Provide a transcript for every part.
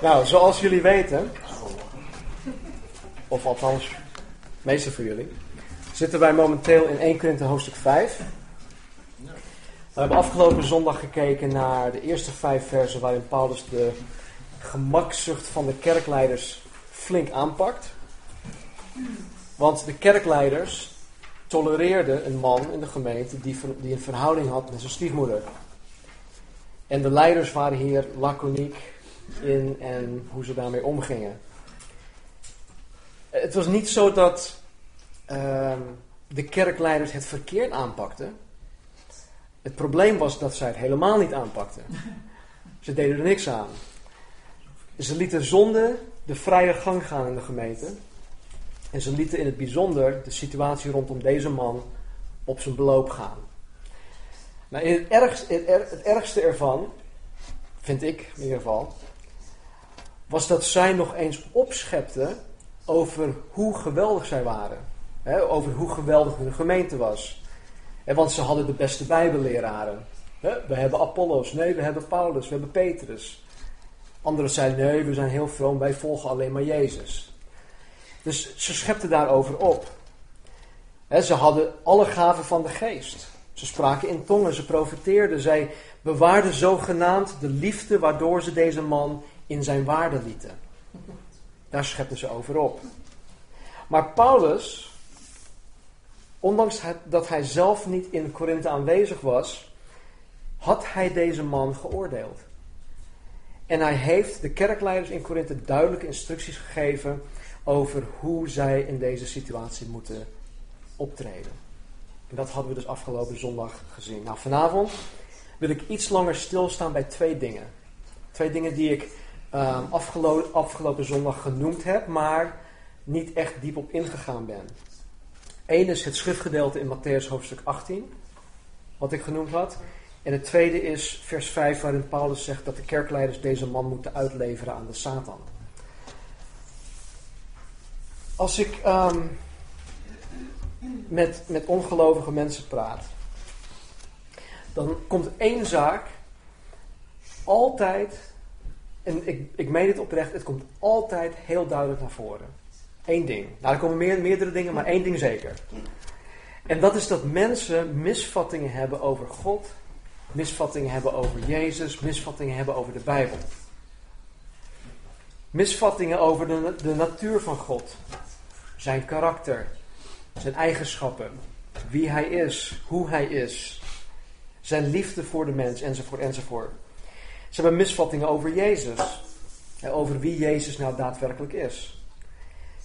Nou, zoals jullie weten, of althans, de meeste van jullie, zitten wij momenteel in 1 Korinthe hoofdstuk 5. We hebben afgelopen zondag gekeken naar de eerste vijf versen waarin Paulus de gemakzucht van de kerkleiders flink aanpakt. Want de kerkleiders tolereerden een man in de gemeente die, die een verhouding had met zijn stiefmoeder. En de leiders waren hier laconiek in en hoe ze daarmee omgingen. Het was niet zo dat uh, de kerkleiders het verkeerd aanpakten. Het probleem was dat zij het helemaal niet aanpakten. Ze deden er niks aan. Ze lieten zonde de vrije gang gaan in de gemeente. En ze lieten in het bijzonder de situatie rondom deze man op zijn beloop gaan. Nou, in het, ergste, het ergste ervan, vind ik in ieder geval, was dat zij nog eens opschepte over hoe geweldig zij waren. over hoe geweldig hun gemeente was. want ze hadden de beste bijbelleraren. we hebben Apollos, nee, we hebben Paulus, we hebben Petrus. Anderen zeiden, nee, we zijn heel vroom, wij volgen alleen maar Jezus. Dus ze schepte daarover op. ze hadden alle gaven van de geest. Ze spraken in tongen, ze profeteerden, zij bewaarden zogenaamd de liefde waardoor ze deze man in zijn waarde lieten. Daar schepten ze over op. Maar Paulus, ondanks dat hij zelf niet in Korinthe aanwezig was, had hij deze man geoordeeld. En hij heeft de kerkleiders in Korinthe duidelijke instructies gegeven over hoe zij in deze situatie moeten optreden. En dat hadden we dus afgelopen zondag gezien. Nou, vanavond wil ik iets langer stilstaan bij twee dingen. Twee dingen die ik um, afgelopen, afgelopen zondag genoemd heb, maar niet echt diep op ingegaan ben. Eén is het schriftgedeelte in Matthäus hoofdstuk 18, wat ik genoemd had. En het tweede is vers 5, waarin Paulus zegt dat de kerkleiders deze man moeten uitleveren aan de Satan. Als ik um, met, met ongelovige mensen praat, dan komt één zaak altijd en ik, ik meen het oprecht, het komt altijd heel duidelijk naar voren. Eén ding. Nou, er komen meer, meerdere dingen, maar één ding zeker. En dat is dat mensen misvattingen hebben over God, misvattingen hebben over Jezus, misvattingen hebben over de Bijbel. Misvattingen over de, de natuur van God, zijn karakter, zijn eigenschappen, wie hij is, hoe hij is, zijn liefde voor de mens, enzovoort, enzovoort. Ze hebben misvattingen over Jezus. Over wie Jezus nou daadwerkelijk is.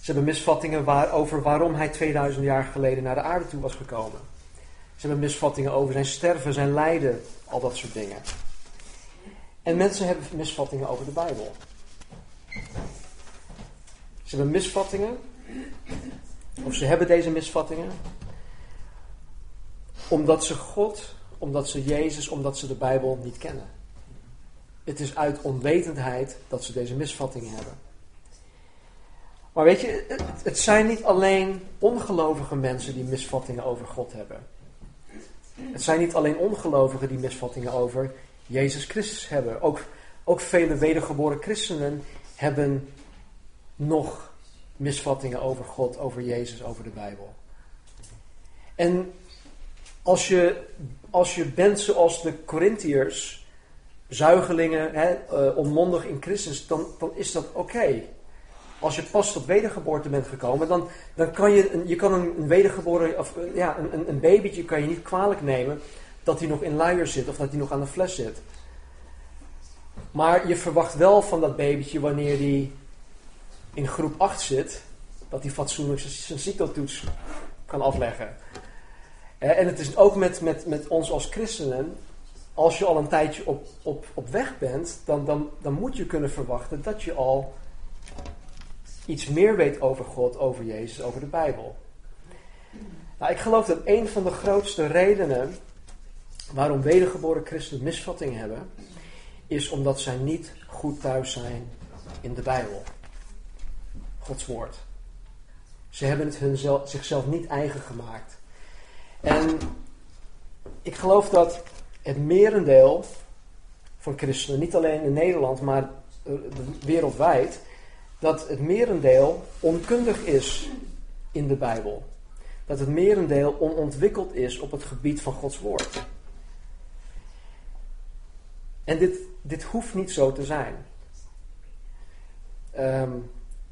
Ze hebben misvattingen waar, over waarom hij 2000 jaar geleden naar de aarde toe was gekomen. Ze hebben misvattingen over zijn sterven, zijn lijden, al dat soort dingen. En mensen hebben misvattingen over de Bijbel. Ze hebben misvattingen, of ze hebben deze misvattingen, omdat ze God, omdat ze Jezus, omdat ze de Bijbel niet kennen. Het is uit onwetendheid dat ze deze misvattingen hebben. Maar weet je, het, zijn niet alleen ongelovige mensen die misvattingen over God hebben. Het zijn niet alleen ongelovigen die misvattingen over Jezus Christus hebben. Ook, ook vele wedergeboren christenen hebben nog misvattingen over God, over Jezus, over de Bijbel. En als je, als je bent zoals de Corinthiërs, zuigelingen, hè, uh, onmondig in Christus, dan, dan is dat oké. Als je pas tot wedergeboorte bent gekomen, dan, dan kan je, een, je kan een, wedergeboren, of uh, ja, een, een babytje kan je niet kwalijk nemen dat hij nog in luier zit of dat hij nog aan de fles zit. Maar je verwacht wel van dat babytje wanneer hij in groep 8 zit, dat hij fatsoenlijk zijn cyclotoets kan afleggen. En het is ook met, met, met ons als christenen als je al een tijdje op, op, op weg bent, dan, dan, dan moet je kunnen verwachten dat je al iets meer weet over God, over Jezus, over de Bijbel. Nou, ik geloof dat een van de grootste redenen waarom wedergeboren christenen misvattingen hebben, is omdat zij niet goed thuis zijn in de Bijbel. Gods woord. Ze hebben het hunzelf, zichzelf niet eigen gemaakt. En ik geloof dat het merendeel van christenen, niet alleen in Nederland, maar wereldwijd, dat het merendeel onkundig is in de Bijbel. Dat het merendeel onontwikkeld is op het gebied van Gods woord. En dit, dit hoeft niet zo te zijn. Ehm,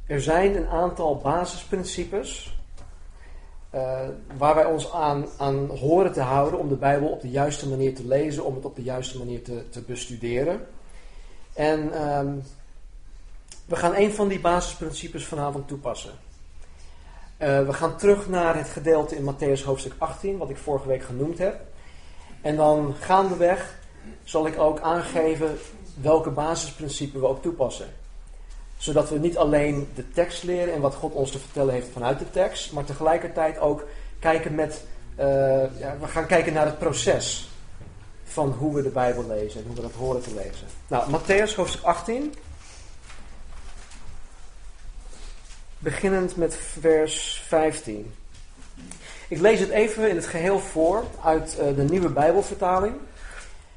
er zijn een aantal basisprincipes uh, waar wij ons aan, aan horen te houden om de Bijbel op de juiste manier te lezen, om het op de juiste manier te, te bestuderen. En um, we gaan een van die basisprincipes vanavond toepassen. Uh, we gaan terug naar het gedeelte in Matthäus hoofdstuk 18, wat ik vorige week genoemd heb. En dan gaandeweg zal ik ook aangeven welke basisprincipes we ook toepassen. Zodat we niet alleen de tekst leren en wat God ons te vertellen heeft vanuit de tekst, maar tegelijkertijd ook kijken met, uh, ja, we gaan kijken naar het proces van hoe we de Bijbel lezen en hoe we dat horen te lezen. Nou, Matthäus hoofdstuk 18. Beginnend met vers 15. Ik lees het even in het geheel voor uit uh, de nieuwe Bijbelvertaling.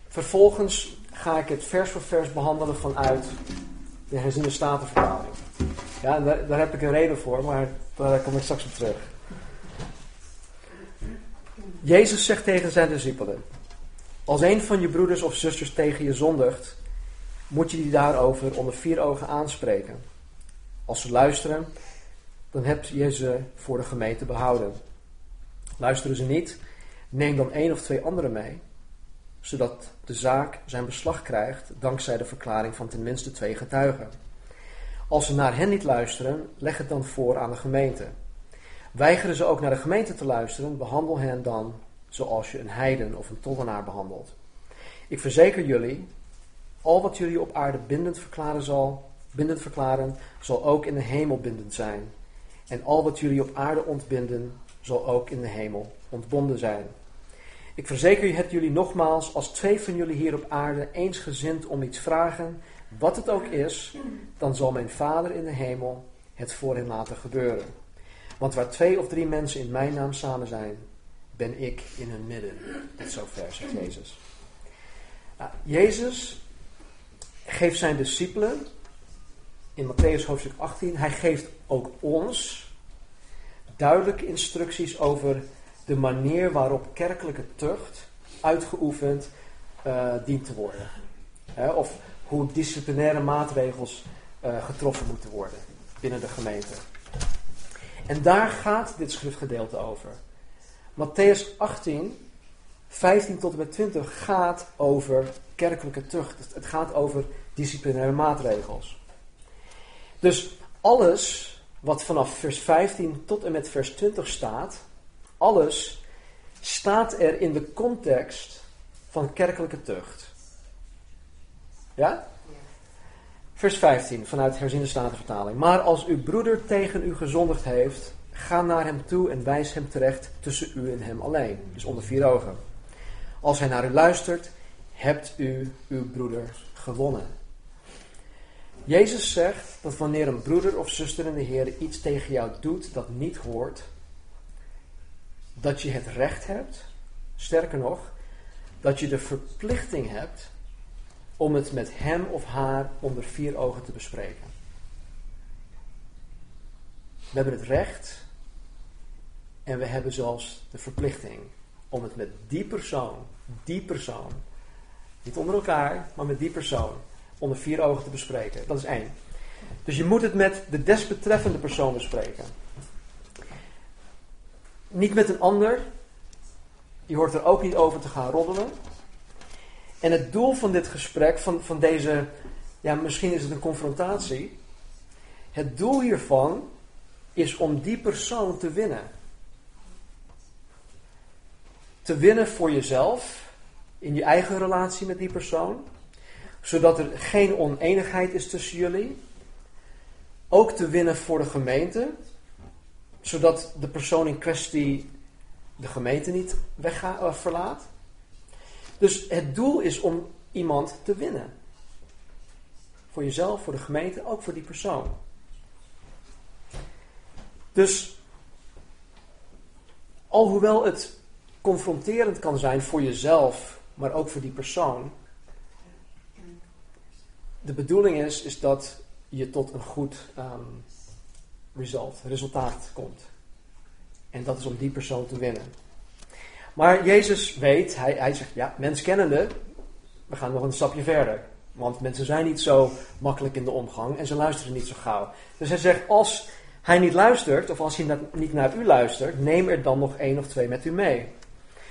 Vervolgens ga ik het vers voor vers behandelen vanuit de herziene statenvertaling. Ja, daar, daar, heb ik een reden voor, maar daar kom ik straks op terug. Jezus zegt tegen zijn discipelen: Als een van je broeders of zusters tegen je zondigt, moet je die daarover onder vier ogen aanspreken. Als ze luisteren, dan heb je ze voor de gemeente behouden. Luisteren ze niet, neem dan één of twee anderen mee zodat de zaak zijn beslag krijgt dankzij de verklaring van tenminste twee getuigen. Als ze naar hen niet luisteren, leg het dan voor aan de gemeente. Weigeren ze ook naar de gemeente te luisteren, behandel hen dan zoals je een heiden of een tollenaar behandelt. Ik verzeker jullie, al wat jullie op aarde bindend verklaren zal, bindend verklaren, zal ook in de hemel bindend zijn. En al wat jullie op aarde ontbinden, zal ook in de hemel ontbonden zijn. Ik verzeker het jullie nogmaals, als twee van jullie hier op aarde eensgezind om iets vragen, wat het ook is, dan zal mijn Vader in de hemel het voor hen laten gebeuren. Want waar twee of drie mensen in mijn naam samen zijn, ben ik in hun midden. Tot zover, zegt Jezus. Nou, Jezus geeft zijn discipelen in Matthäus hoofdstuk 18, hij geeft ook ons duidelijke instructies over de manier waarop kerkelijke tucht uitgeoefend uh, dient te worden. of hoe disciplinaire maatregels uh, getroffen moeten worden binnen de gemeente. En daar gaat dit schriftgedeelte over. Matthäus 18, 15 tot en met 20 gaat over kerkelijke tucht. Het gaat over disciplinaire maatregels. Dus alles wat vanaf vers 15 tot en met vers 20 staat, alles staat er in de context van kerkelijke tucht. Ja? Vers 15 vanuit herziende statenvertaling. Maar als uw broeder tegen u gezondigd heeft, ga naar hem toe en wijs hem terecht tussen u en hem alleen. Dus onder vier ogen. Als hij naar u luistert, hebt u uw broeder gewonnen. Jezus zegt dat wanneer een broeder of zuster in de Heer iets tegen jou doet dat niet hoort, dat je het recht hebt, sterker nog, dat je de verplichting hebt om het met hem of haar onder vier ogen te bespreken. We hebben het recht en we hebben zelfs de verplichting om het met die persoon, die persoon, niet onder elkaar, maar met die persoon onder vier ogen te bespreken. Dat is één. Dus je moet het met de desbetreffende persoon bespreken. Niet met een ander. Je hoort er ook niet over te gaan roddelen. En het doel van dit gesprek, van, van deze, ja, misschien is het een confrontatie. Het doel hiervan is om die persoon te winnen. Te winnen voor jezelf, in je eigen relatie met die persoon, zodat er geen oneenigheid is tussen jullie. Ook te winnen voor de gemeente, zodat de persoon in kwestie de gemeente niet wegga, uh, verlaat. Dus het doel is om iemand te winnen. Voor jezelf, voor de gemeente, ook voor die persoon. Dus alhoewel het confronterend kan zijn voor jezelf, maar ook voor die persoon, de bedoeling is, is dat je tot een goed ehm, result, resultaat komt. En dat is om die persoon te winnen. Maar Jezus weet, hij, hij zegt, ja, mens kennende, we gaan nog een stapje verder. Want mensen zijn niet zo makkelijk in de omgang en ze luisteren niet zo gauw. Dus hij zegt, als hij niet luistert, of als hij niet naar u luistert, neem er dan nog één of twee met u mee.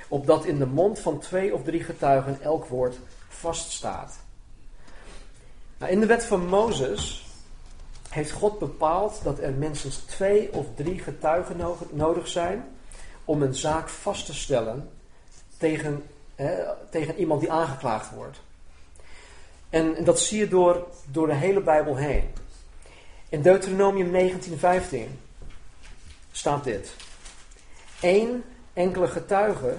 Opdat in de mond van twee of drie getuigen elk woord vaststaat. Nou, in de wet van Mozes heeft God bepaald dat er minstens twee of drie getuigen nodig zijn om een zaak vast te stellen tegen, tegen iemand die aangeklaagd wordt. En, en, dat zie je door, door de hele Bijbel heen. In Deuteronomium 19:15 staat dit. Eén enkele getuige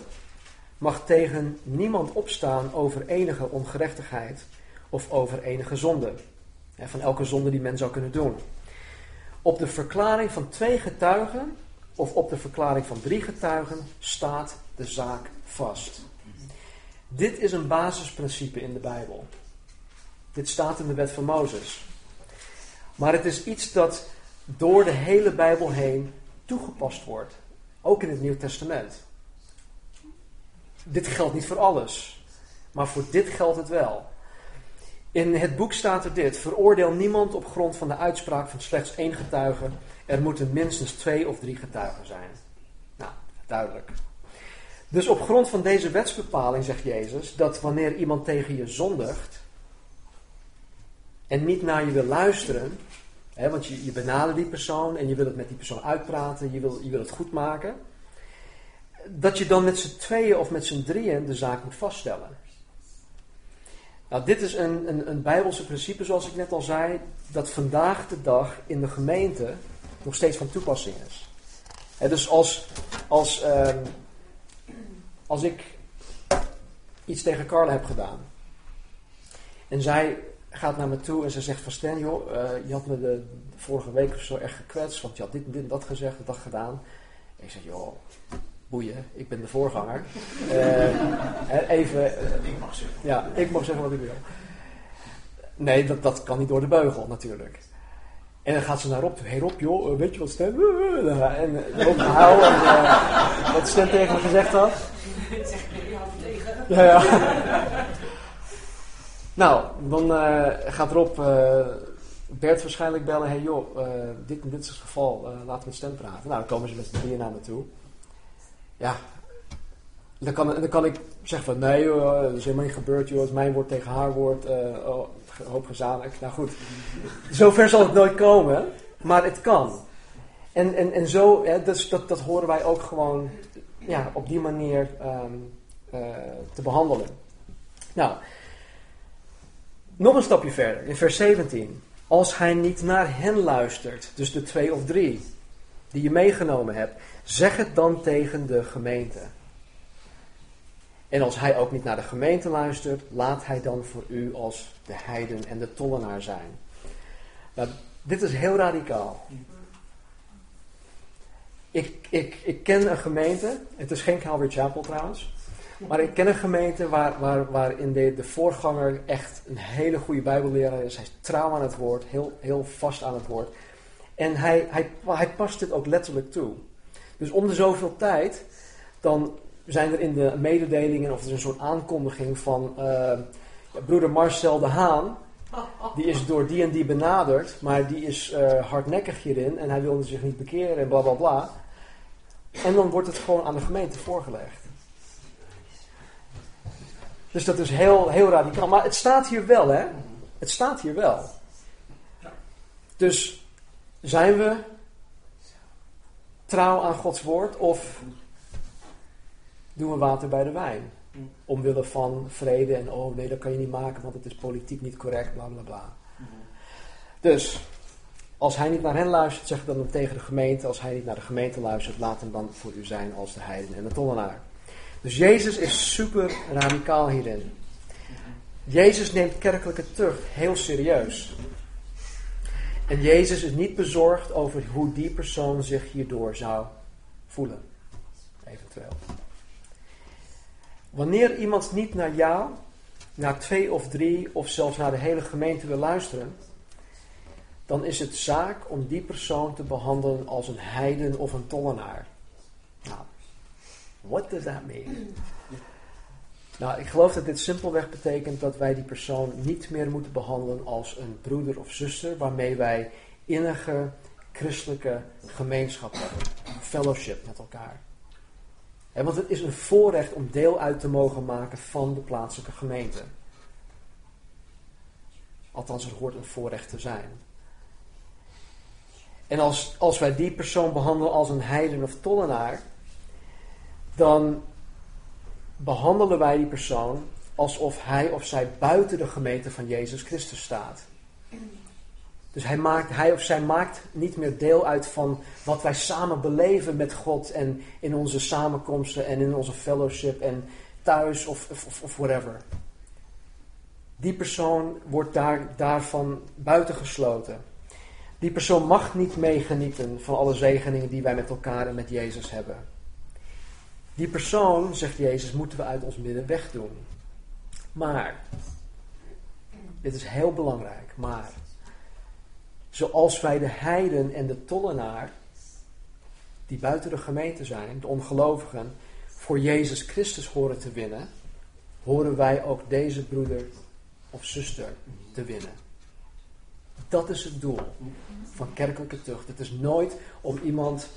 mag tegen niemand opstaan over enige ongerechtigheid of over enige zonde. Van elke zonde die men zou kunnen doen. Op de verklaring van twee getuigen of op de verklaring van drie getuigen staat de zaak vast. Dit is een basisprincipe in de Bijbel. Dit staat in de wet van Mozes. Maar het is iets dat door de hele Bijbel heen toegepast wordt. Ook in het Nieuw Testament. Dit geldt niet voor alles. Maar voor dit geldt het wel. In het boek staat er dit: Veroordeel niemand op grond van de uitspraak van slechts één getuige. Er moeten minstens twee of drie getuigen zijn. Nou, duidelijk. Dus op grond van deze wetsbepaling zegt Jezus dat wanneer iemand tegen je zondigt en niet naar je wil luisteren, hè, want je, je benadert die persoon en je wil het met die persoon uitpraten, je wil, je wil het goed maken, dat je dan met z'n tweeën of met z'n drieën de zaak moet vaststellen. Nou, dit is een, een, een Bijbelse principe, zoals ik net al zei, dat vandaag de dag in de gemeente nog steeds van toepassing is. dus als, als, ehm, als ik iets tegen Carla heb gedaan en zij gaat naar me toe en ze zegt van Stan, joh, uh, je had me de, vorige week of zo echt gekwetst, want je had dit en dit en dat gezegd, dat gedaan. En ik zeg, joh, boeien, ik ben de voorganger. Uh, even, uh, ik mag zeggen. Ja, ik mag zeggen wat ik wil. Nee, dat, dat kan niet door de beugel natuurlijk. En dan gaat ze naar Rob toe. Hé Rob, joh, weet je wat Stan? En Rob gehouden en wat Stan tegen me gezegd had. Zeg ik tegen. Ja, ja. nou, dan gaat Rob Bert waarschijnlijk bellen. Hey, joh, dit en dit is het geval. laten we met Stan praten. Nou, dan komen ze met z'n drieën naar me toe ja, dan kan, dan kan ik zeggen van nee joh, dat is helemaal niet gebeurd joh, mijn woord tegen haar woord, uh, oh, hoop gezamenlijk. Nou goed, zover zal het nooit komen, maar het kan. En, en, en zo, hè, dus dat, dat horen wij ook gewoon ja, op die manier um, uh, te behandelen. Nou, nog een stapje verder, in vers 17. Als hij niet naar hen luistert, dus de twee of drie die je meegenomen hebt, Zeg het dan tegen de gemeente. En als hij ook niet naar de gemeente luistert, laat hij dan voor u als de heiden en de tollenaar zijn. Nou, dit is heel radicaal. Ik, ik, ik ken een gemeente, het is geen Calvary Chapel trouwens, maar ik ken een gemeente waar, waar, waarin de, de voorganger echt een hele goede bijbelleraar is. Hij is trouw aan het woord, heel, heel vast aan het woord. En hij, hij, hij past dit ook letterlijk toe. Dus om de zoveel tijd, dan zijn er in de mededelingen of er is een soort aankondiging van uh, broeder Marcel de Haan. Die is door die en die benaderd, maar die is uh, hardnekkig hierin en hij wilde zich niet bekeren en bla bla bla. En dan wordt het gewoon aan de gemeente voorgelegd. Dus dat is heel, heel radicaal. Maar het staat hier wel, hè? Het staat hier wel. Dus zijn we trouw aan Gods woord of doen we water bij de wijn? Omwille van vrede en oh nee, dat kan je niet maken, want het is politiek niet correct, bla bla bla. Dus, als hij niet naar hen luistert, zeg dan tegen de gemeente. Als hij niet naar de gemeente luistert, laat hem dan voor u zijn als de heiden en de tollenaar. Dus Jezus is super radicaal hierin. Jezus neemt kerkelijke tucht heel serieus. En Jezus is niet bezorgd over hoe die persoon zich hierdoor zou voelen. Eventueel. Wanneer iemand niet naar jou naar twee of drie of zelfs naar de hele gemeente wil luisteren, dan is het zaak om die persoon te behandelen als een heiden of een tollenaar. Nou, what does that mean? Nou, ik geloof dat dit simpelweg betekent dat wij die persoon niet meer moeten behandelen als een broeder of zuster waarmee wij innige christelijke gemeenschap hebben, fellowship met elkaar. En want het is een voorrecht om deel uit te mogen maken van de plaatselijke gemeente. Althans, het hoort een voorrecht te zijn. En als, als wij die persoon behandelen als een heiden of tollenaar, dan behandelen wij die persoon alsof hij of zij buiten de gemeente van Jezus Christus staat. Dus hij, maakt, hij of zij maakt niet meer deel uit van wat wij samen beleven met God en in onze samenkomsten en in onze fellowship en thuis of, of, of whatever. Die persoon wordt daar, daarvan buitengesloten. Die persoon mag niet meegenieten van alle zegeningen die wij met elkaar en met Jezus hebben. Die persoon, zegt Jezus, moeten we uit ons midden wegdoen. Maar, dit is heel belangrijk, maar, zoals wij de heiden en de tollenaar, die buiten de gemeente zijn, de ongelovigen, voor Jezus Christus horen te winnen, horen wij ook deze broeder of zuster te winnen. Dat is het doel van kerkelijke tucht. Het is nooit om iemand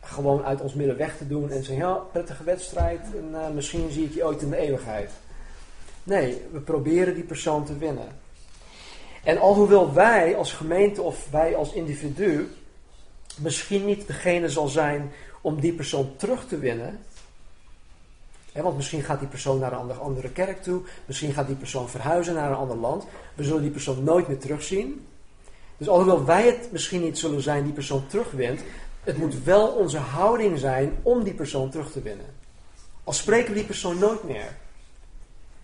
gewoon uit ons midden weg te doen en zeggen, ja, prettige wedstrijd en uh, misschien zie ik je ooit in de eeuwigheid. Nee, we proberen die persoon te winnen. En alhoewel wij als gemeente of wij als individu misschien niet degene zal zijn om die persoon terug te winnen. Want misschien gaat die persoon naar een andere, andere kerk toe. Misschien gaat die persoon verhuizen naar een ander land. We zullen die persoon nooit meer terugzien. Dus alhoewel wij het misschien niet zullen zijn die persoon terugwint, het moet wel onze houding zijn om die persoon terug te winnen. Al spreken we die persoon nooit meer.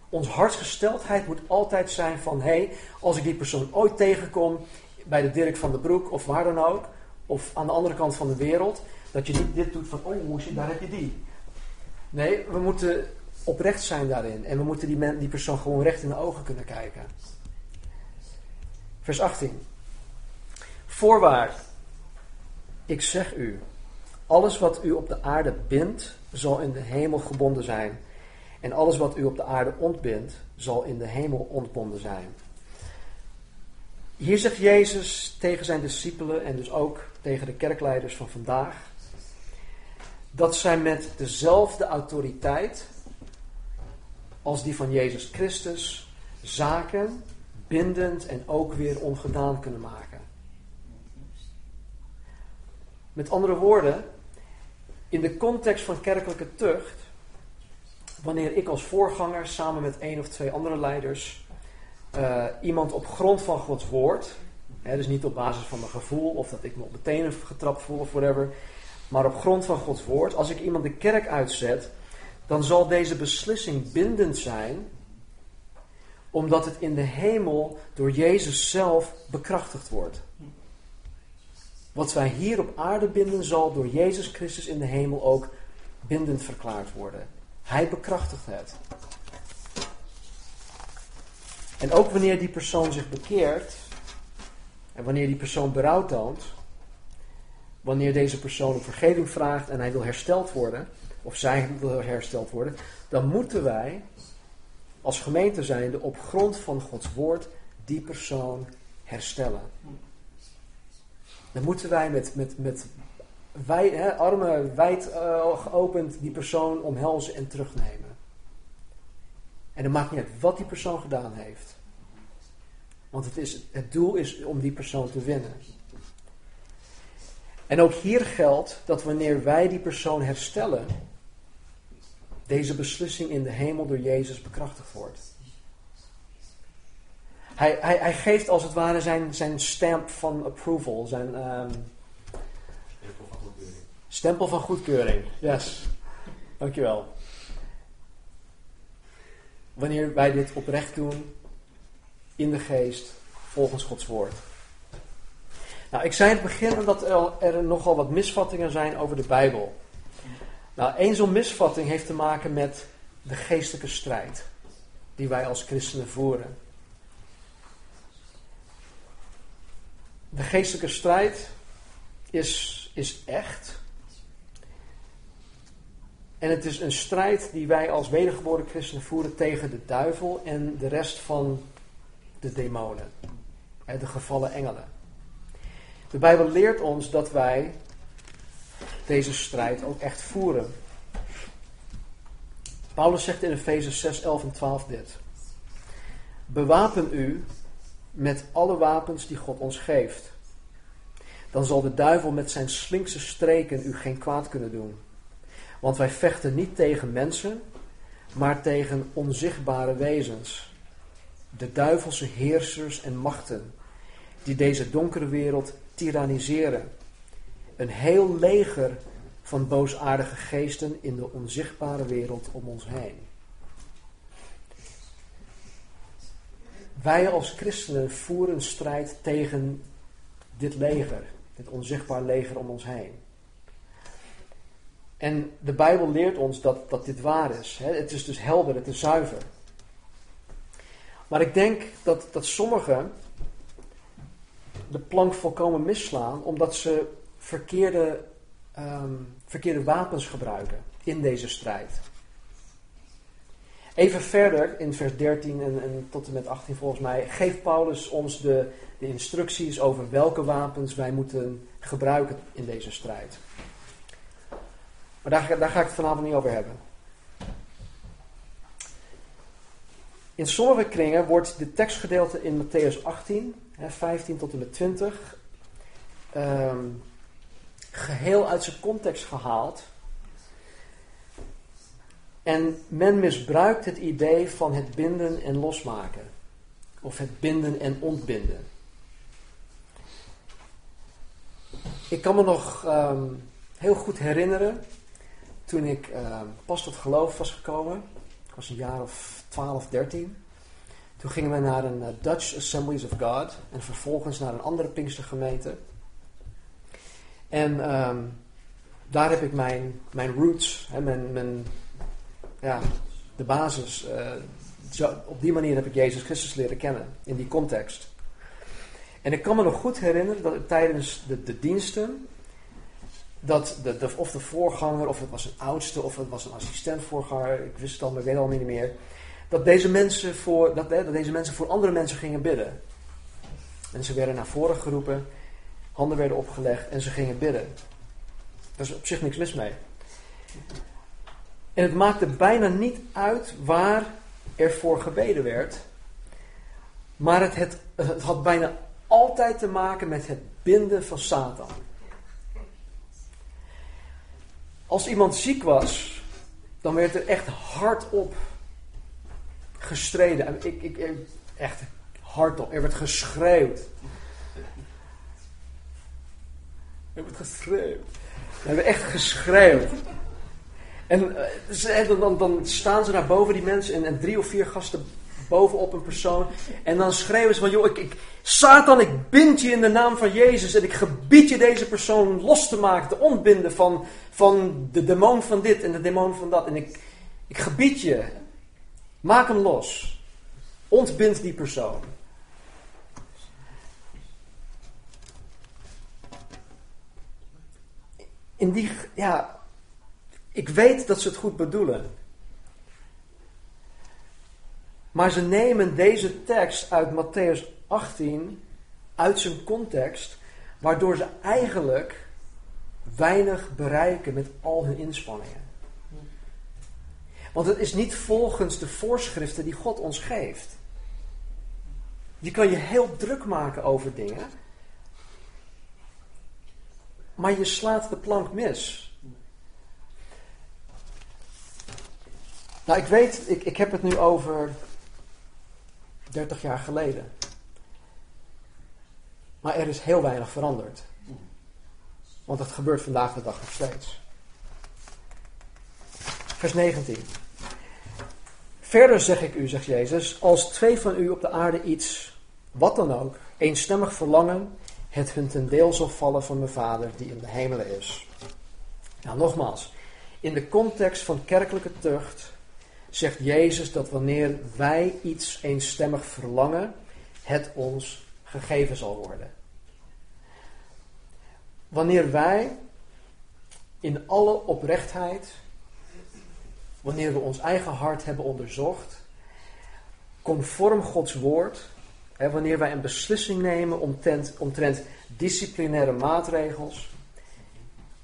Onze hartsgesteldheid moet altijd zijn van, hé, hey, als ik die persoon ooit tegenkom bij de Dirk van de Broek of waar dan ook, of aan de andere kant van de wereld, dat je niet dit doet van, oh moesje, daar heb je die. Nee, we moeten oprecht zijn daarin en we moeten die, die persoon gewoon recht in de ogen kunnen kijken. Vers 18. Voorwaar, ik zeg u, alles wat u op de aarde bindt, zal in de hemel gebonden zijn. En alles wat u op de aarde ontbindt, zal in de hemel ontbonden zijn. Hier zegt Jezus tegen zijn discipelen en dus ook tegen de kerkleiders van vandaag, dat zij met dezelfde autoriteit als die van Jezus Christus zaken bindend en ook weer ongedaan kunnen maken. Met andere woorden, in de context van kerkelijke tucht, wanneer ik als voorganger samen met één of twee andere leiders uh, iemand op grond van Gods woord, hè, dus niet op basis van mijn gevoel of dat ik me op de tenen getrapt voel of whatever, maar op grond van Gods woord, als ik iemand de kerk uitzet, dan zal deze beslissing bindend zijn, omdat het in de hemel door Jezus zelf bekrachtigd wordt. Wat wij hier op aarde binden, zal door Jezus Christus in de hemel ook bindend verklaard worden. Hij bekrachtigt het. En ook wanneer die persoon zich bekeert, en wanneer die persoon berouw toont, wanneer deze persoon om vergeving vraagt en hij wil hersteld worden, of zij wil hersteld worden, dan moeten wij als gemeente zijnde op grond van Gods woord die persoon herstellen. Dan moeten wij met, met, met wij, hè, armen wijd uh, geopend die persoon omhelzen en terugnemen. En het maakt niet uit wat die persoon gedaan heeft. Want het, is, het doel is om die persoon te winnen. En ook hier geldt dat wanneer wij die persoon herstellen, deze beslissing in de hemel door Jezus bekrachtigd wordt. Hij, hij, hij geeft als het ware zijn, zijn stamp van approval, zijn stempel van goedkeuring. Stempel van goedkeuring, yes. Dankjewel. Wanneer wij dit oprecht doen, in de geest, volgens Gods woord. Nou, ik zei in het begin dat er, er nogal wat misvattingen zijn over de Bijbel. Nou, één zo'n misvatting heeft te maken met de geestelijke strijd. die wij als christenen voeren. De geestelijke strijd is, is echt. En het is een strijd die wij als wedergeboren christenen voeren tegen de duivel en de rest van de demonen. De gevallen engelen. De Bijbel leert ons dat wij deze strijd ook echt voeren. Paulus zegt in Efeze 6, 11 en 12 dit. Bewapen u met alle wapens die God ons geeft. Dan zal de duivel met zijn slinkse streken u geen kwaad kunnen doen. Want wij vechten niet tegen mensen, maar tegen onzichtbare wezens. De duivelse heersers en machten, die deze donkere wereld tyranniseren. Een heel leger van boosaardige geesten in de onzichtbare wereld om ons heen. Wij als christenen voeren strijd tegen dit leger, dit onzichtbaar leger om ons heen. En de Bijbel leert ons dat, dat dit waar is. Het is dus helder, het is zuiver. Maar ik denk dat, dat sommigen de plank volkomen misslaan omdat ze verkeerde, ehm, verkeerde wapens gebruiken in deze strijd. Even verder in vers 13 en, en, tot en met 18 volgens mij geeft Paulus ons de, de instructies over welke wapens wij moeten gebruiken in deze strijd. Maar daar, daar ga ik het vanavond niet over hebben. In sommige kringen wordt dit tekstgedeelte in Matthäus 18, 15 tot en met 20, ehm, geheel uit zijn context gehaald. En men misbruikt het idee van het binden en losmaken. Of het binden en ontbinden. Ik kan me nog ehm, heel goed herinneren toen ik uh, pas tot geloof was gekomen, ik was een jaar of 12, 13. Toen gingen we naar een uh, Dutch Assemblies of God en vervolgens naar een andere Pinkstergemeente. En um, daar heb ik mijn, mijn roots, hè, mijn, ja, de basis. Uh, zo, op die manier heb ik Jezus Christus leren kennen, in die context. En ik kan me nog goed herinneren dat tijdens de, de diensten dat de, of de voorganger, of het was een oudste, of het was een assistentvoorganger, ik wist het al, maar ik weet al niet meer. Dat deze, mensen voor, dat, dat deze mensen voor andere mensen gingen bidden. En ze werden naar voren geroepen, handen werden opgelegd en ze gingen bidden. Daar is op zich niks mis mee. En het maakte bijna niet uit waar er voor gebeden werd. Maar het, het, het had bijna altijd te maken met het binden van Satan. Als iemand ziek was, dan werd er echt hardop gestreden. Ik, ik, echt hardop. Er werd geschreeuwd. Er werd geschreeuwd. Er werd echt geschreeuwd. En uh, dan, dan, staan ze naar boven, die mensen, en, en drie of vier gasten bovenop een persoon. En dan schreeuwen ze van, joh, ik, ik, Satan, ik bind je in de naam van Jezus en ik gebied je deze persoon los te maken, te ontbinden van, van de demon van dit en de demon van dat. En ik, ik gebied je, maak hem los. Ontbind die persoon. In die, ja, ik weet dat ze het goed bedoelen. Maar ze nemen deze tekst uit Matthäus 18 uit zijn context, waardoor ze eigenlijk weinig bereiken met al hun inspanningen. Want het is niet volgens de voorschriften die God ons geeft. Je kan je heel druk maken over dingen, maar je slaat de plank mis. Nou, ik weet, ik, ik heb het nu over 30 jaar geleden. Maar er is heel weinig veranderd. Want dat gebeurt vandaag de dag nog steeds. Vers 19. Verder zeg ik u, zegt Jezus, als twee van u op de aarde iets, wat dan ook, eenstemmig verlangen, het hun ten deel zal vallen van mijn Vader die in de hemelen is. Nou, nogmaals, in de context van kerkelijke tucht zegt Jezus dat wanneer wij iets eenstemmig verlangen, het ons gegeven zal worden. Wanneer wij in alle oprechtheid, wanneer we ons eigen hart hebben onderzocht, conform Gods woord, hè, wanneer wij een beslissing nemen omtrent, omtrent disciplinaire maatregels,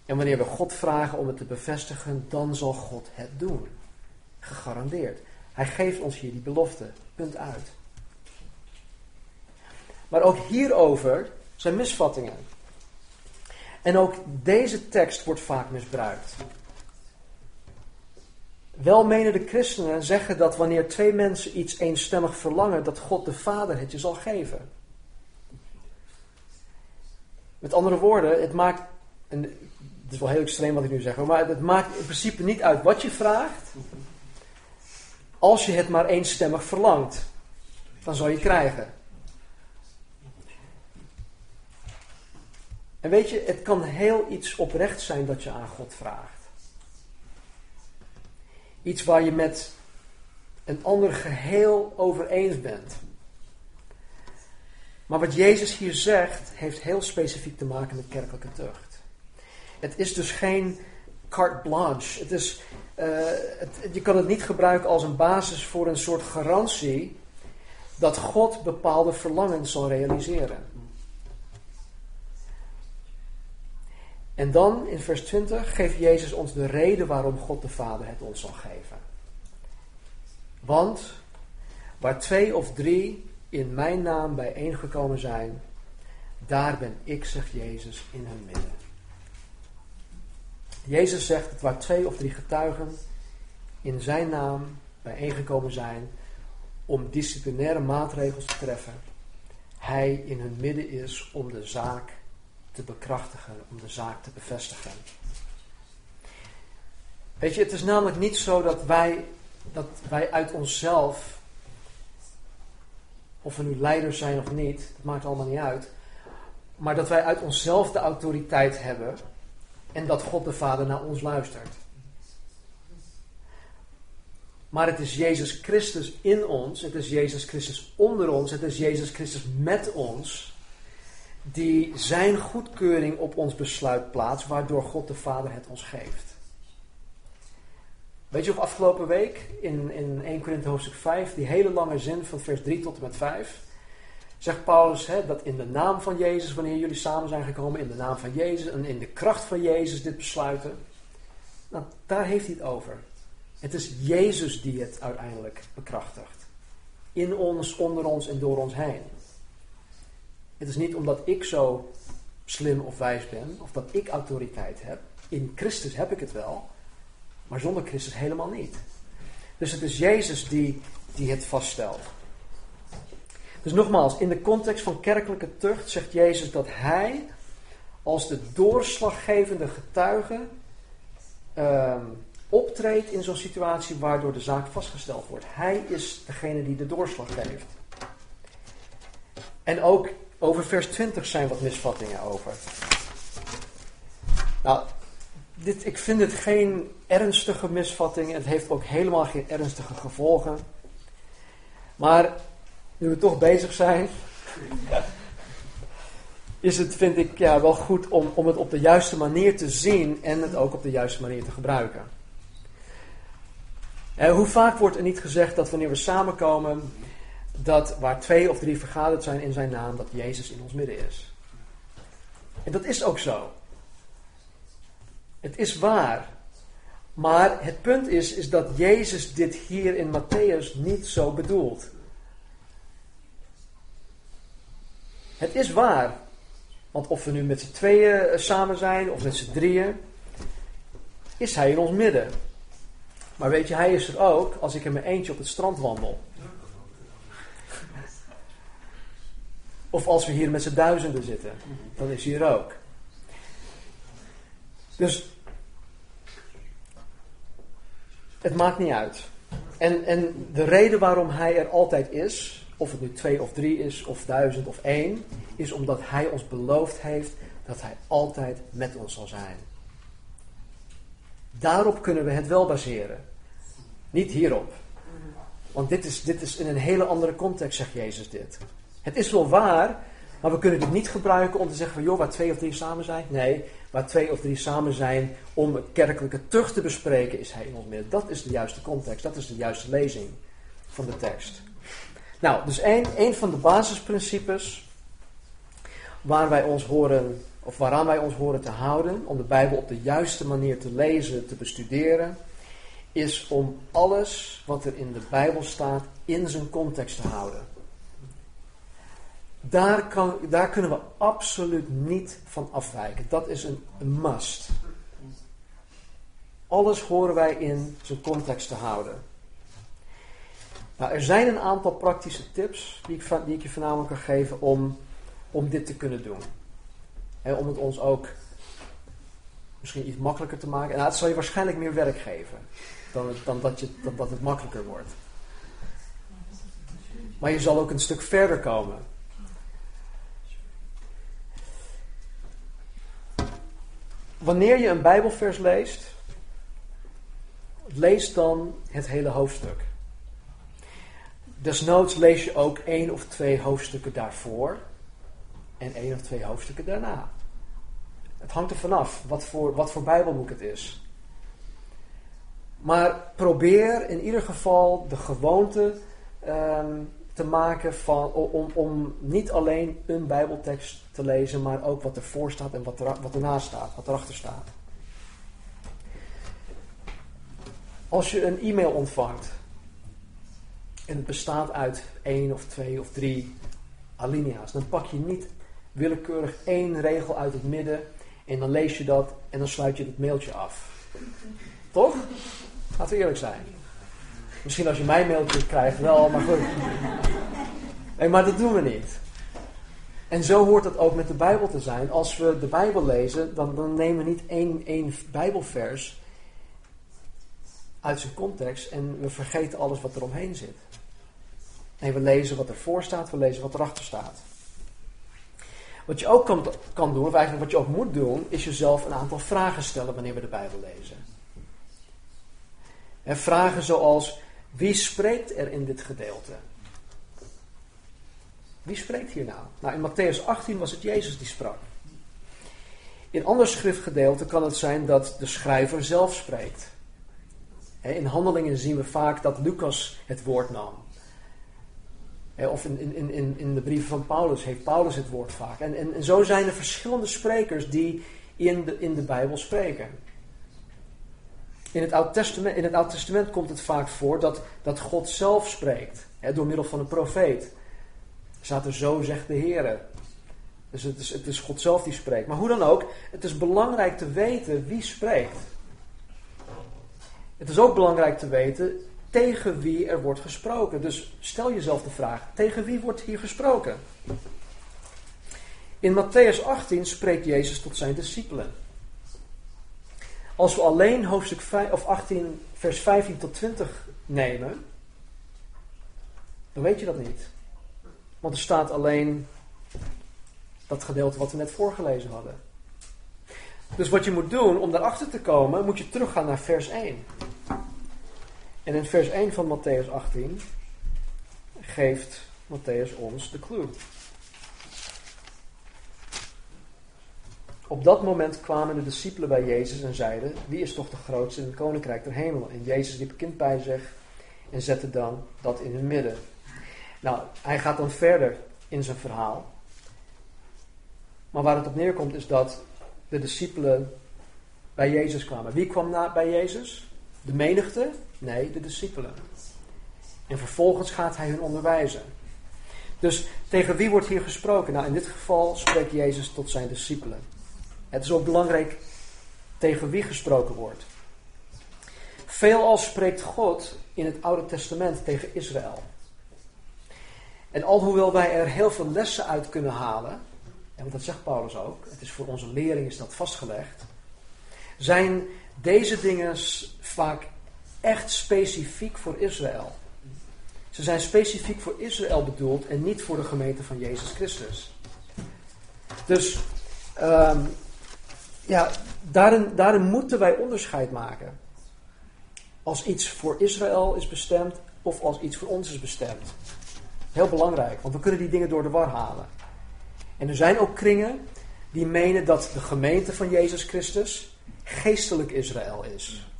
en wanneer we God vragen om het te bevestigen, dan zal God het doen. Gegarandeerd. Hij geeft ons hier die belofte. Punt uit. Maar ook hierover zijn misvattingen. En ook deze tekst wordt vaak misbruikt. Welmenende christenen zeggen dat wanneer twee mensen iets eenstemmig verlangen, dat God de Vader het je zal geven. Met andere woorden, het maakt, en het is wel heel extreem wat ik nu zeg, maar het maakt in principe niet uit wat je vraagt, als je het maar eenstemmig verlangt. Dan zal je krijgen. En weet je, het kan heel iets oprecht zijn dat je aan God vraagt. Iets waar je met een ander geheel over eens bent. Maar wat Jezus hier zegt, heeft heel specifiek te maken met kerkelijke tucht. Het is dus geen carte blanche. Het is, het, je kan het niet gebruiken als een basis voor een soort garantie dat God bepaalde verlangens zal realiseren. En dan in vers 20 geeft Jezus ons de reden waarom God de Vader het ons zal geven. Want waar twee of drie in mijn naam bijeengekomen zijn, daar ben ik, zegt Jezus, in hun midden. Jezus zegt dat waar twee of drie getuigen in zijn naam bijeengekomen zijn om disciplinaire maatregels te treffen, hij in hun midden is om de zaak te bekrachtigen, om de zaak te bevestigen. Weet je, het is namelijk niet zo dat wij, dat wij uit onszelf, of we nu leiders zijn of niet, dat maakt allemaal niet uit, maar dat wij uit onszelf de autoriteit hebben en dat God de Vader naar ons luistert. Maar het is Jezus Christus in ons, het is Jezus Christus onder ons, het is Jezus Christus met ons, die zijn goedkeuring op ons besluit plaatst, waardoor God de Vader het ons geeft. Weet je, op afgelopen week in, in 1 Korinthe hoofdstuk 5, die hele lange zin van vers 3 tot en met 5, zegt Paulus hè, dat in de naam van Jezus, wanneer jullie samen zijn gekomen, in de naam van Jezus en in de kracht van Jezus dit besluiten. Nou, daar heeft hij het over. Het is Jezus die het uiteindelijk bekrachtigt. In ons, onder ons en door ons heen. Het is niet omdat ik zo slim of wijs ben, of dat ik autoriteit heb. In Christus heb ik het wel, maar zonder Christus helemaal niet. Dus het is Jezus die, die het vaststelt. Dus nogmaals, in de context van kerkelijke tucht zegt Jezus dat Hij als de doorslaggevende getuige ehm, optreedt in zo'n situatie waardoor de zaak vastgesteld wordt. Hij is degene die de doorslag geeft. En ook over vers 20 zijn wat misvattingen over. Nou, dit, ik vind het geen ernstige misvatting. Het heeft ook helemaal geen ernstige gevolgen. Maar nu we toch bezig zijn, is het, vind ik, ja, wel goed om, om het op de juiste manier te zien en het ook op de juiste manier te gebruiken. Eh, hoe vaak wordt er niet gezegd dat wanneer we samenkomen, dat waar twee of drie vergaderd zijn in zijn naam, dat Jezus in ons midden is? En dat is ook zo. Het is waar. Maar het punt is, is dat Jezus dit hier in Matthäus niet zo bedoelt. Het is waar. Want of we nu met z'n tweeën eh, samen zijn of met z'n drieën, is hij in ons midden. Maar weet je, hij is er ook als ik in mijn eentje op het strand wandel. Of als we hier met z'n duizenden zitten, dan is hij er ook. Dus het maakt niet uit. En, en de reden waarom hij er altijd is, of het nu twee of drie is, of duizend of één, is omdat Hij ons beloofd heeft dat Hij altijd met ons zal zijn. Daarop kunnen we het wel baseren. Niet hierop. Want dit is, dit is in een hele andere context, zegt Jezus dit. Het is wel waar, maar we kunnen dit niet gebruiken om te zeggen van joh, waar twee of drie samen zijn. Nee, waar twee of drie samen zijn om kerkelijke terug te bespreken, is hij in ons midden. Dat is de juiste context, dat is de juiste lezing van de tekst. Nou, dus een, een van de basisprincipes waar wij ons horen, of waaraan wij ons horen te houden, om de Bijbel op de juiste manier te lezen, te bestuderen, is om alles wat er in de Bijbel staat in zijn context te houden. Daar, kan, daar kunnen we absoluut niet van afwijken. Dat is een, een must. Alles horen wij in zijn context te houden. Nou, er zijn een aantal praktische tips die ik, die ik je voornamelijk kan geven om, om dit te kunnen doen. En om het ons ook misschien iets makkelijker te maken. Nou, het zal je waarschijnlijk meer werk geven dan, dan, dat, je, dan dat het makkelijker wordt. Maar je zal ook een stuk verder komen. Wanneer je een Bijbelvers leest, lees dan het hele hoofdstuk. Desnoods lees je ook één of twee hoofdstukken daarvoor en één of twee hoofdstukken daarna. Het hangt er vanaf wat voor, wat voor Bijbelboek het is. Maar probeer in ieder geval de gewoonte ehm, te maken van, om, om niet alleen een Bijbeltekst te lezen, maar ook wat ervoor staat en wat, er, wat ernaast staat, wat erachter staat. Als je een e-mail ontvangt en het bestaat uit één of twee of drie alinea's, dan pak je niet willekeurig één regel uit het midden en dan lees je dat en dan sluit je het mailtje af. Toch? Laten we eerlijk zijn. Misschien als je mijn mailtje krijgt wel, maar goed. Nee, maar dat doen we niet. En zo hoort het ook met de Bijbel te zijn. Als we de Bijbel lezen, dan, dan nemen we niet één, één Bijbelvers uit zijn context en we vergeten alles wat er omheen zit. Nee, we lezen wat ervoor staat, we lezen wat erachter staat. Wat je ook kan, kan doen, of eigenlijk wat je ook moet doen, is jezelf een aantal vragen stellen wanneer we de Bijbel lezen. En vragen zoals, wie spreekt er in dit gedeelte? Wie spreekt hier nou? Nou, in Matthäus 18 was het Jezus die sprak. In ander schriftgedeelte kan het zijn dat de schrijver zelf spreekt. In handelingen zien we vaak dat Lucas het woord nam. Of in, in, in, in de brieven van Paulus heeft Paulus het woord vaak. En, en, zo zijn er verschillende sprekers die in de, in de Bijbel spreken. In het, Oud Testament, in het Testament komt het vaak voor dat, dat God zelf spreekt. Hè, door middel van een profeet. Staat zo zegt de Heer. Dus het is, het is God zelf die spreekt. Maar hoe dan ook, het is belangrijk te weten wie spreekt. Het is ook belangrijk te weten tegen wie er wordt gesproken. Dus stel jezelf de vraag: tegen wie wordt hier gesproken? In Matthäus 18 spreekt Jezus tot zijn discipelen. Als we alleen hoofdstuk 5, of 18, vers 15 tot 20 nemen, dan weet je dat niet. Want er staat alleen dat gedeelte wat we net voorgelezen hadden. Dus wat je moet doen om daarachter te komen, moet je teruggaan naar vers 1. En in vers 1 van Matthäus 18 geeft Matthäus ons de clue. Op dat moment kwamen de discipelen bij Jezus en zeiden: Wie is toch de grootste in het koninkrijk der hemel? En Jezus riep kind bij zich en zette dan dat in hun midden. Nou, hij gaat dan verder in zijn verhaal. Maar waar het op neerkomt is dat de discipelen bij Jezus kwamen. Wie kwam na bij Jezus? De menigte? Nee, de discipelen. En vervolgens gaat hij hun onderwijzen. Dus tegen wie wordt hier gesproken? Nou, in dit geval spreekt Jezus tot zijn discipelen. Het is ook belangrijk tegen wie gesproken wordt. Veelal spreekt God in het Oude Testament tegen Israël. En alhoewel wij er heel veel lessen uit kunnen halen, en dat zegt Paulus ook, het is voor onze lering is dat vastgelegd, zijn deze dingen vaak echt specifiek voor Israël. Ze zijn specifiek voor Israël bedoeld en niet voor de gemeente van Jezus Christus. Dus um, ja, daarin, daarin moeten wij onderscheid maken. als iets voor Israël is bestemd of als iets voor ons is bestemd. Heel belangrijk, want we kunnen die dingen door de war halen. En er zijn ook kringen die menen dat de gemeente van Jezus Christus geestelijk Israël is.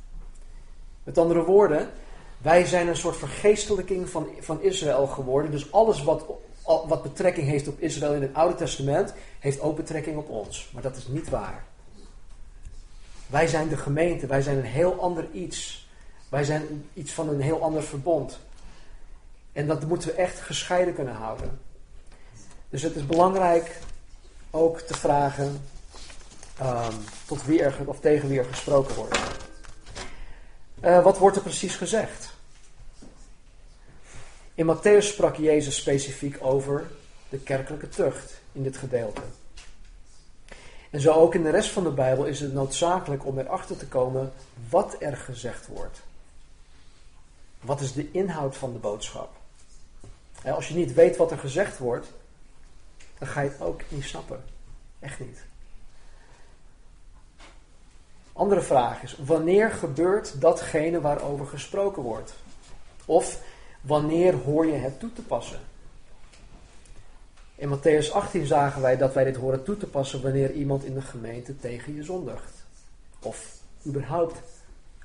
Met andere woorden, wij zijn een soort vergeestelijking van, van Israël geworden. Dus alles wat, wat betrekking heeft op Israël in het Oude Testament, heeft ook betrekking op ons. Maar dat is niet waar. Wij zijn de gemeente, wij zijn een heel ander iets. Wij zijn iets van een heel ander verbond. En dat moeten we echt gescheiden kunnen houden. Dus het is belangrijk ook te vragen um, tot wie er, of tegen wie er gesproken wordt. Uh, wat wordt er precies gezegd? In Matthäus sprak Jezus specifiek over de kerkelijke tucht in dit gedeelte. En zo ook in de rest van de Bijbel is het noodzakelijk om erachter te komen wat er gezegd wordt. Wat is de inhoud van de boodschap? Als je niet weet wat er gezegd wordt, dan ga je het ook niet snappen. Echt niet. Andere vraag is: wanneer gebeurt datgene waarover gesproken wordt? Of wanneer hoor je het toe te passen? In Matthäus 18 zagen wij dat wij dit horen toe te passen wanneer iemand in de gemeente tegen je zondigt. Of überhaupt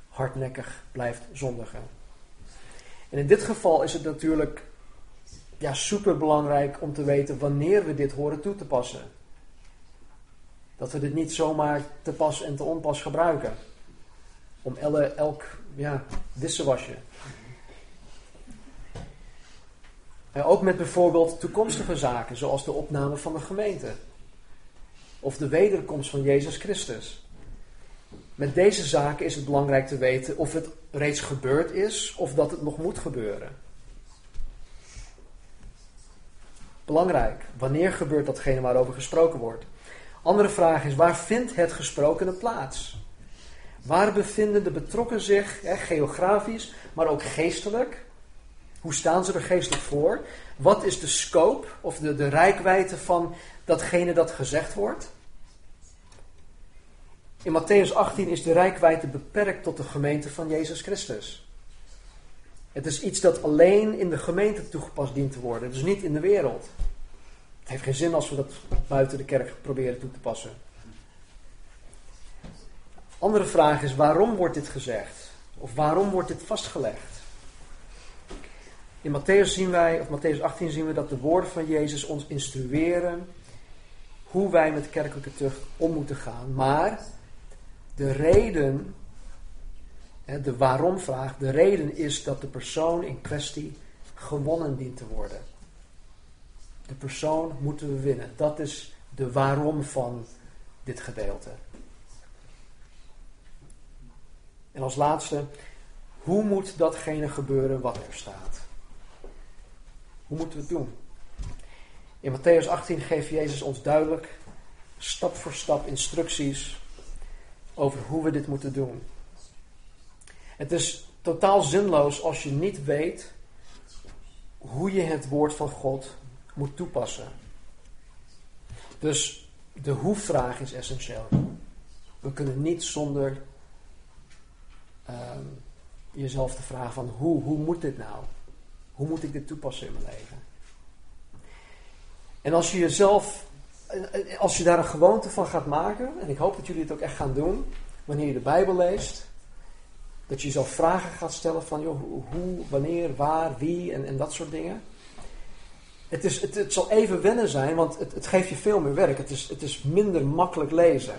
hardnekkig blijft zondigen. En in dit geval is het natuurlijk ja, super belangrijk om te weten wanneer we dit horen toe te passen. Dat we dit niet zomaar te pas en te onpas gebruiken. Om elk ja, wasje. En ook met bijvoorbeeld toekomstige zaken, zoals de opname van de gemeente. Of de wederkomst van Jezus Christus. Met deze zaken is het belangrijk te weten of het reeds gebeurd is of dat het nog moet gebeuren. Belangrijk. Wanneer gebeurt datgene waarover gesproken wordt? Andere vraag is, waar vindt het gesprokene plaats? Waar bevinden de betrokken zich, hè, geografisch, maar ook geestelijk? Hoe staan ze er geestelijk voor? Wat is de scope of de, de rijkwijde van datgene dat gezegd wordt? In Matthäus 18 is de rijkwijde beperkt tot de gemeente van Jezus Christus. Het is iets dat alleen in de gemeente toegepast dient te worden, dus niet in de wereld. Het heeft geen zin als we dat buiten de kerk proberen toe te passen. Andere vraag is: waarom wordt dit gezegd? Of waarom wordt dit vastgelegd? In Matthäus zien wij, of Matthäus 18 zien we dat de woorden van Jezus ons instrueren hoe wij met kerkelijke tucht om moeten gaan. Maar de reden, de waarom-vraag, de reden is dat de persoon in kwestie gewonnen dient te worden. De persoon moeten we winnen. Dat is de waarom van dit gedeelte. En als laatste, hoe moet datgene gebeuren wat er staat? Hoe moeten we het doen? In Matthäus 18 geeft Jezus ons duidelijk, stap voor stap, instructies over hoe we dit moeten doen. Het is totaal zinloos als je niet weet hoe je het woord van God moet toepassen. Dus de hoe-vraag is essentieel. We kunnen niet zonder ehm, jezelf te vragen van hoe, hoe moet dit nou? Hoe moet ik dit toepassen in mijn leven? En als je jezelf, als je daar een gewoonte van gaat maken, en ik hoop dat jullie het ook echt gaan doen, wanneer je de Bijbel leest, dat je jezelf vragen gaat stellen van joh, hoe, wanneer, waar, wie en, en dat soort dingen. Het, is, het, zal even wennen zijn, want het, het geeft je veel meer werk. Het is, het is minder makkelijk lezen.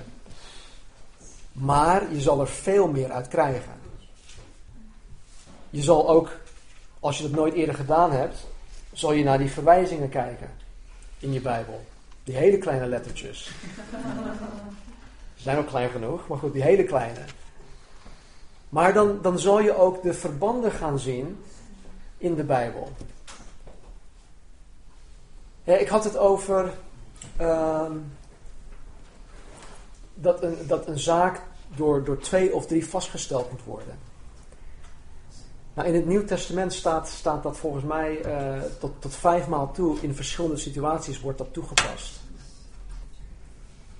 Maar je zal er veel meer uit krijgen. Je zal ook, als je dat nooit eerder gedaan hebt, zal je naar die verwijzingen kijken in je Bijbel. Die hele kleine lettertjes. Ze zijn ook klein genoeg, maar goed, die hele kleine. Maar dan, dan zal je ook de verbanden gaan zien in de Bijbel. Ja, ik had het over ehm, dat, een, dat een zaak door, door twee of drie vastgesteld moet worden. Nou, in het Nieuw Testament staat, staat dat volgens mij uh, tot, tot vijf maal toe. In verschillende situaties wordt dat toegepast.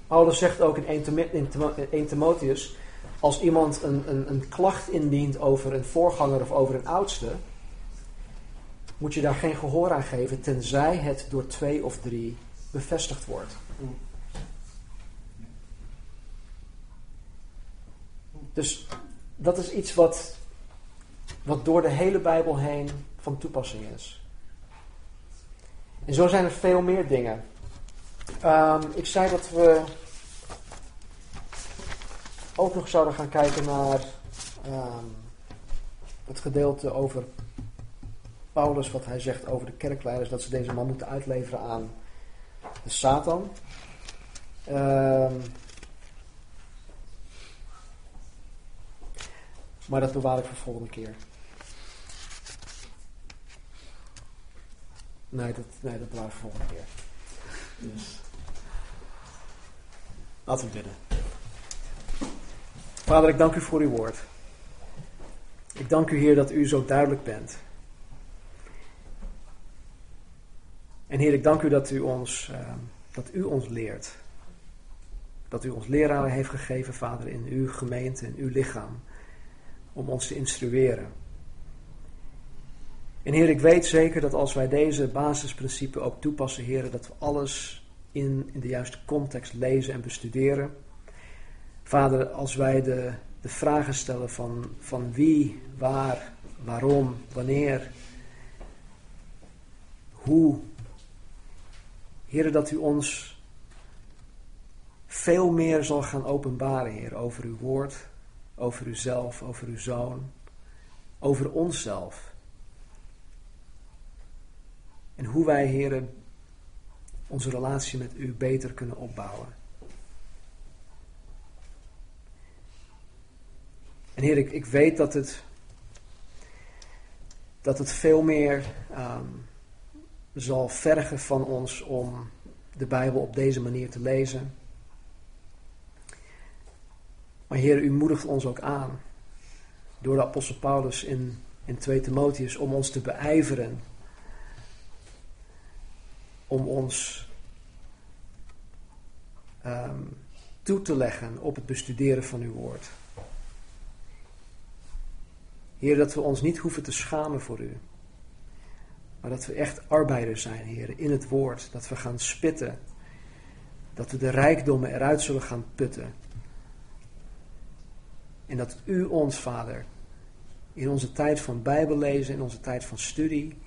Paulus zegt ook in 1, 1 Timotheus als iemand een, een, een klacht indient over een voorganger of over een oudste, moet je daar geen gehoor aan geven, tenzij het door twee of drie bevestigd wordt. Dus dat is iets wat, wat door de hele Bijbel heen van toepassing is. En zo zijn er veel meer dingen. Ehm, ik zei dat we ook nog zouden gaan kijken naar ehm, het gedeelte over Paulus, wat hij zegt over de kerkleiders, dat ze deze man moeten uitleveren aan de Satan. Ehm, maar dat bewaar ik voor de volgende keer. Nee, dat, nee, dat bewaar ik voor de volgende keer. Dus. Laten we bidden. Vader, ik dank u voor uw woord. Ik dank u, Heer, dat u zo duidelijk bent. En Heer, ik dank u dat u ons, uh, dat u ons leert. Dat u ons leraren heeft gegeven, Vader, in uw gemeente, in uw lichaam, om ons te instrueren. En Heer, ik weet zeker dat als wij deze basisprincipes ook toepassen, Heer, dat we alles in, in de juiste context lezen en bestuderen. Vader, als wij de, de vragen stellen van, van wie, waar, waarom, wanneer, hoe, Heer, dat u ons veel meer zal gaan openbaren, Heer, over uw woord, over uzelf, over uw zoon, over onszelf. En hoe wij, Heer, onze relatie met u beter kunnen opbouwen. En Heer, ik, ik weet dat het, dat het veel meer um, zal vergen van ons om de Bijbel op deze manier te lezen. Maar Heer, u moedigt ons ook aan door de apostel Paulus in, in 2 Timotheus om ons te beijveren. Om ons um, toe te leggen op het bestuderen van uw woord. Heer, dat we ons niet hoeven te schamen voor u. Maar dat we echt arbeiders zijn, Heer, in het woord. Dat we gaan spitten. Dat we de rijkdommen eruit zullen gaan putten. En dat u ons, Vader, in onze tijd van Bijbellezen, in onze tijd van studie,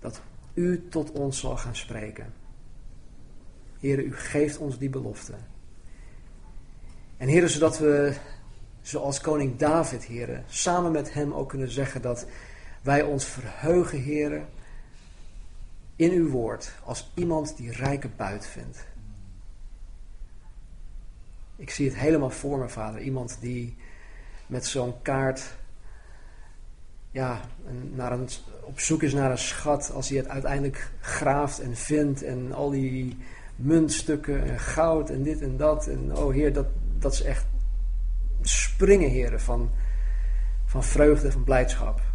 dat u tot ons zal gaan spreken. Heer, u geeft ons die belofte. En Heer, zodat we, zoals koning David, Heer, samen met hem ook kunnen zeggen dat wij ons verheugen, Heer, in uw woord als iemand die rijke buit vindt. Ik zie het helemaal voor me, vader. Iemand die met zo'n kaart ja, naar een, op zoek is naar een schat. Als hij het uiteindelijk graaft en vindt. En al die muntstukken en goud en dit en dat. En oh heer, dat, dat is echt springen, heren, van, van vreugde, van blijdschap.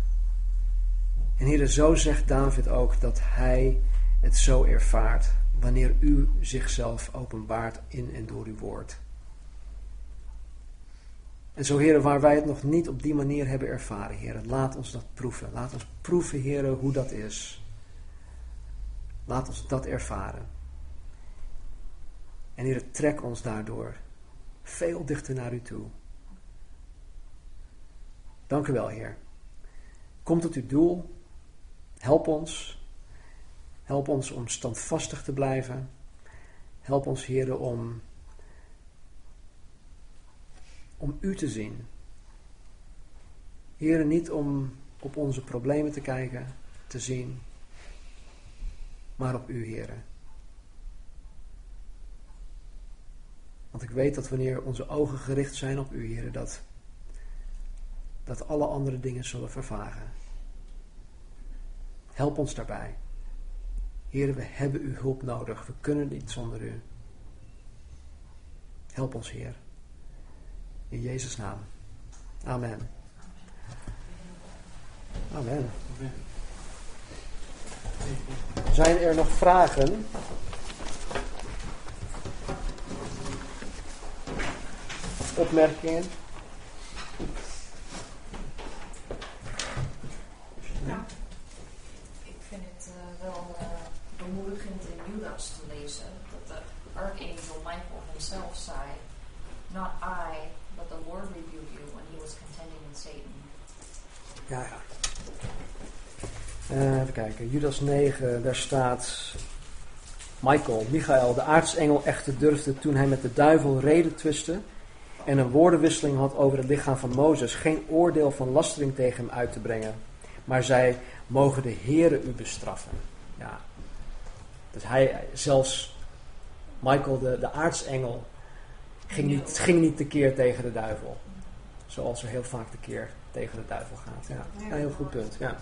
En heren, zo zegt David ook dat hij het zo ervaart wanneer u zichzelf openbaart in en door uw woord. En zo, heren, waar wij het nog niet op die manier hebben ervaren, heren, laat ons dat proeven. Laat ons proeven, heren, hoe dat is. Laat ons dat ervaren. En heren, trek ons daardoor veel dichter naar u toe. Dank u wel, Heer. Kom tot uw doel. Help ons. Help ons om standvastig te blijven. Help ons, Heer, om, om U te zien. Heer, niet om op onze problemen te kijken, te zien, maar op U, Heer. Want ik weet dat wanneer onze ogen gericht zijn op U, Heer, dat, dat alle andere dingen zullen vervagen. Help ons daarbij. Heer, we hebben uw hulp nodig. We kunnen niet zonder u. Help ons, Heer. In Jezus' naam. Amen. Amen. Zijn er nog vragen? Opmerkingen? Michael himself say, Not I, but the Lord rebuked you when he was contending with Satan. Ja, ja. Eh, even kijken, Judas 9, daar staat Michael, Michael, de aartsengel echter durfde toen hij met de duivel reden twiste en een woordenwisseling had over het lichaam van Mozes, geen oordeel van lastering tegen hem uit te brengen. Maar zij mogen de Heere u bestraffen. Ja. Dus hij, zelfs Michael, de, de aartsengel, ging niet, ging niet tekeer tegen de duivel. Zoals er heel vaak tekeer tegen de duivel gaat. Ja, ja heel goed punt. Ja.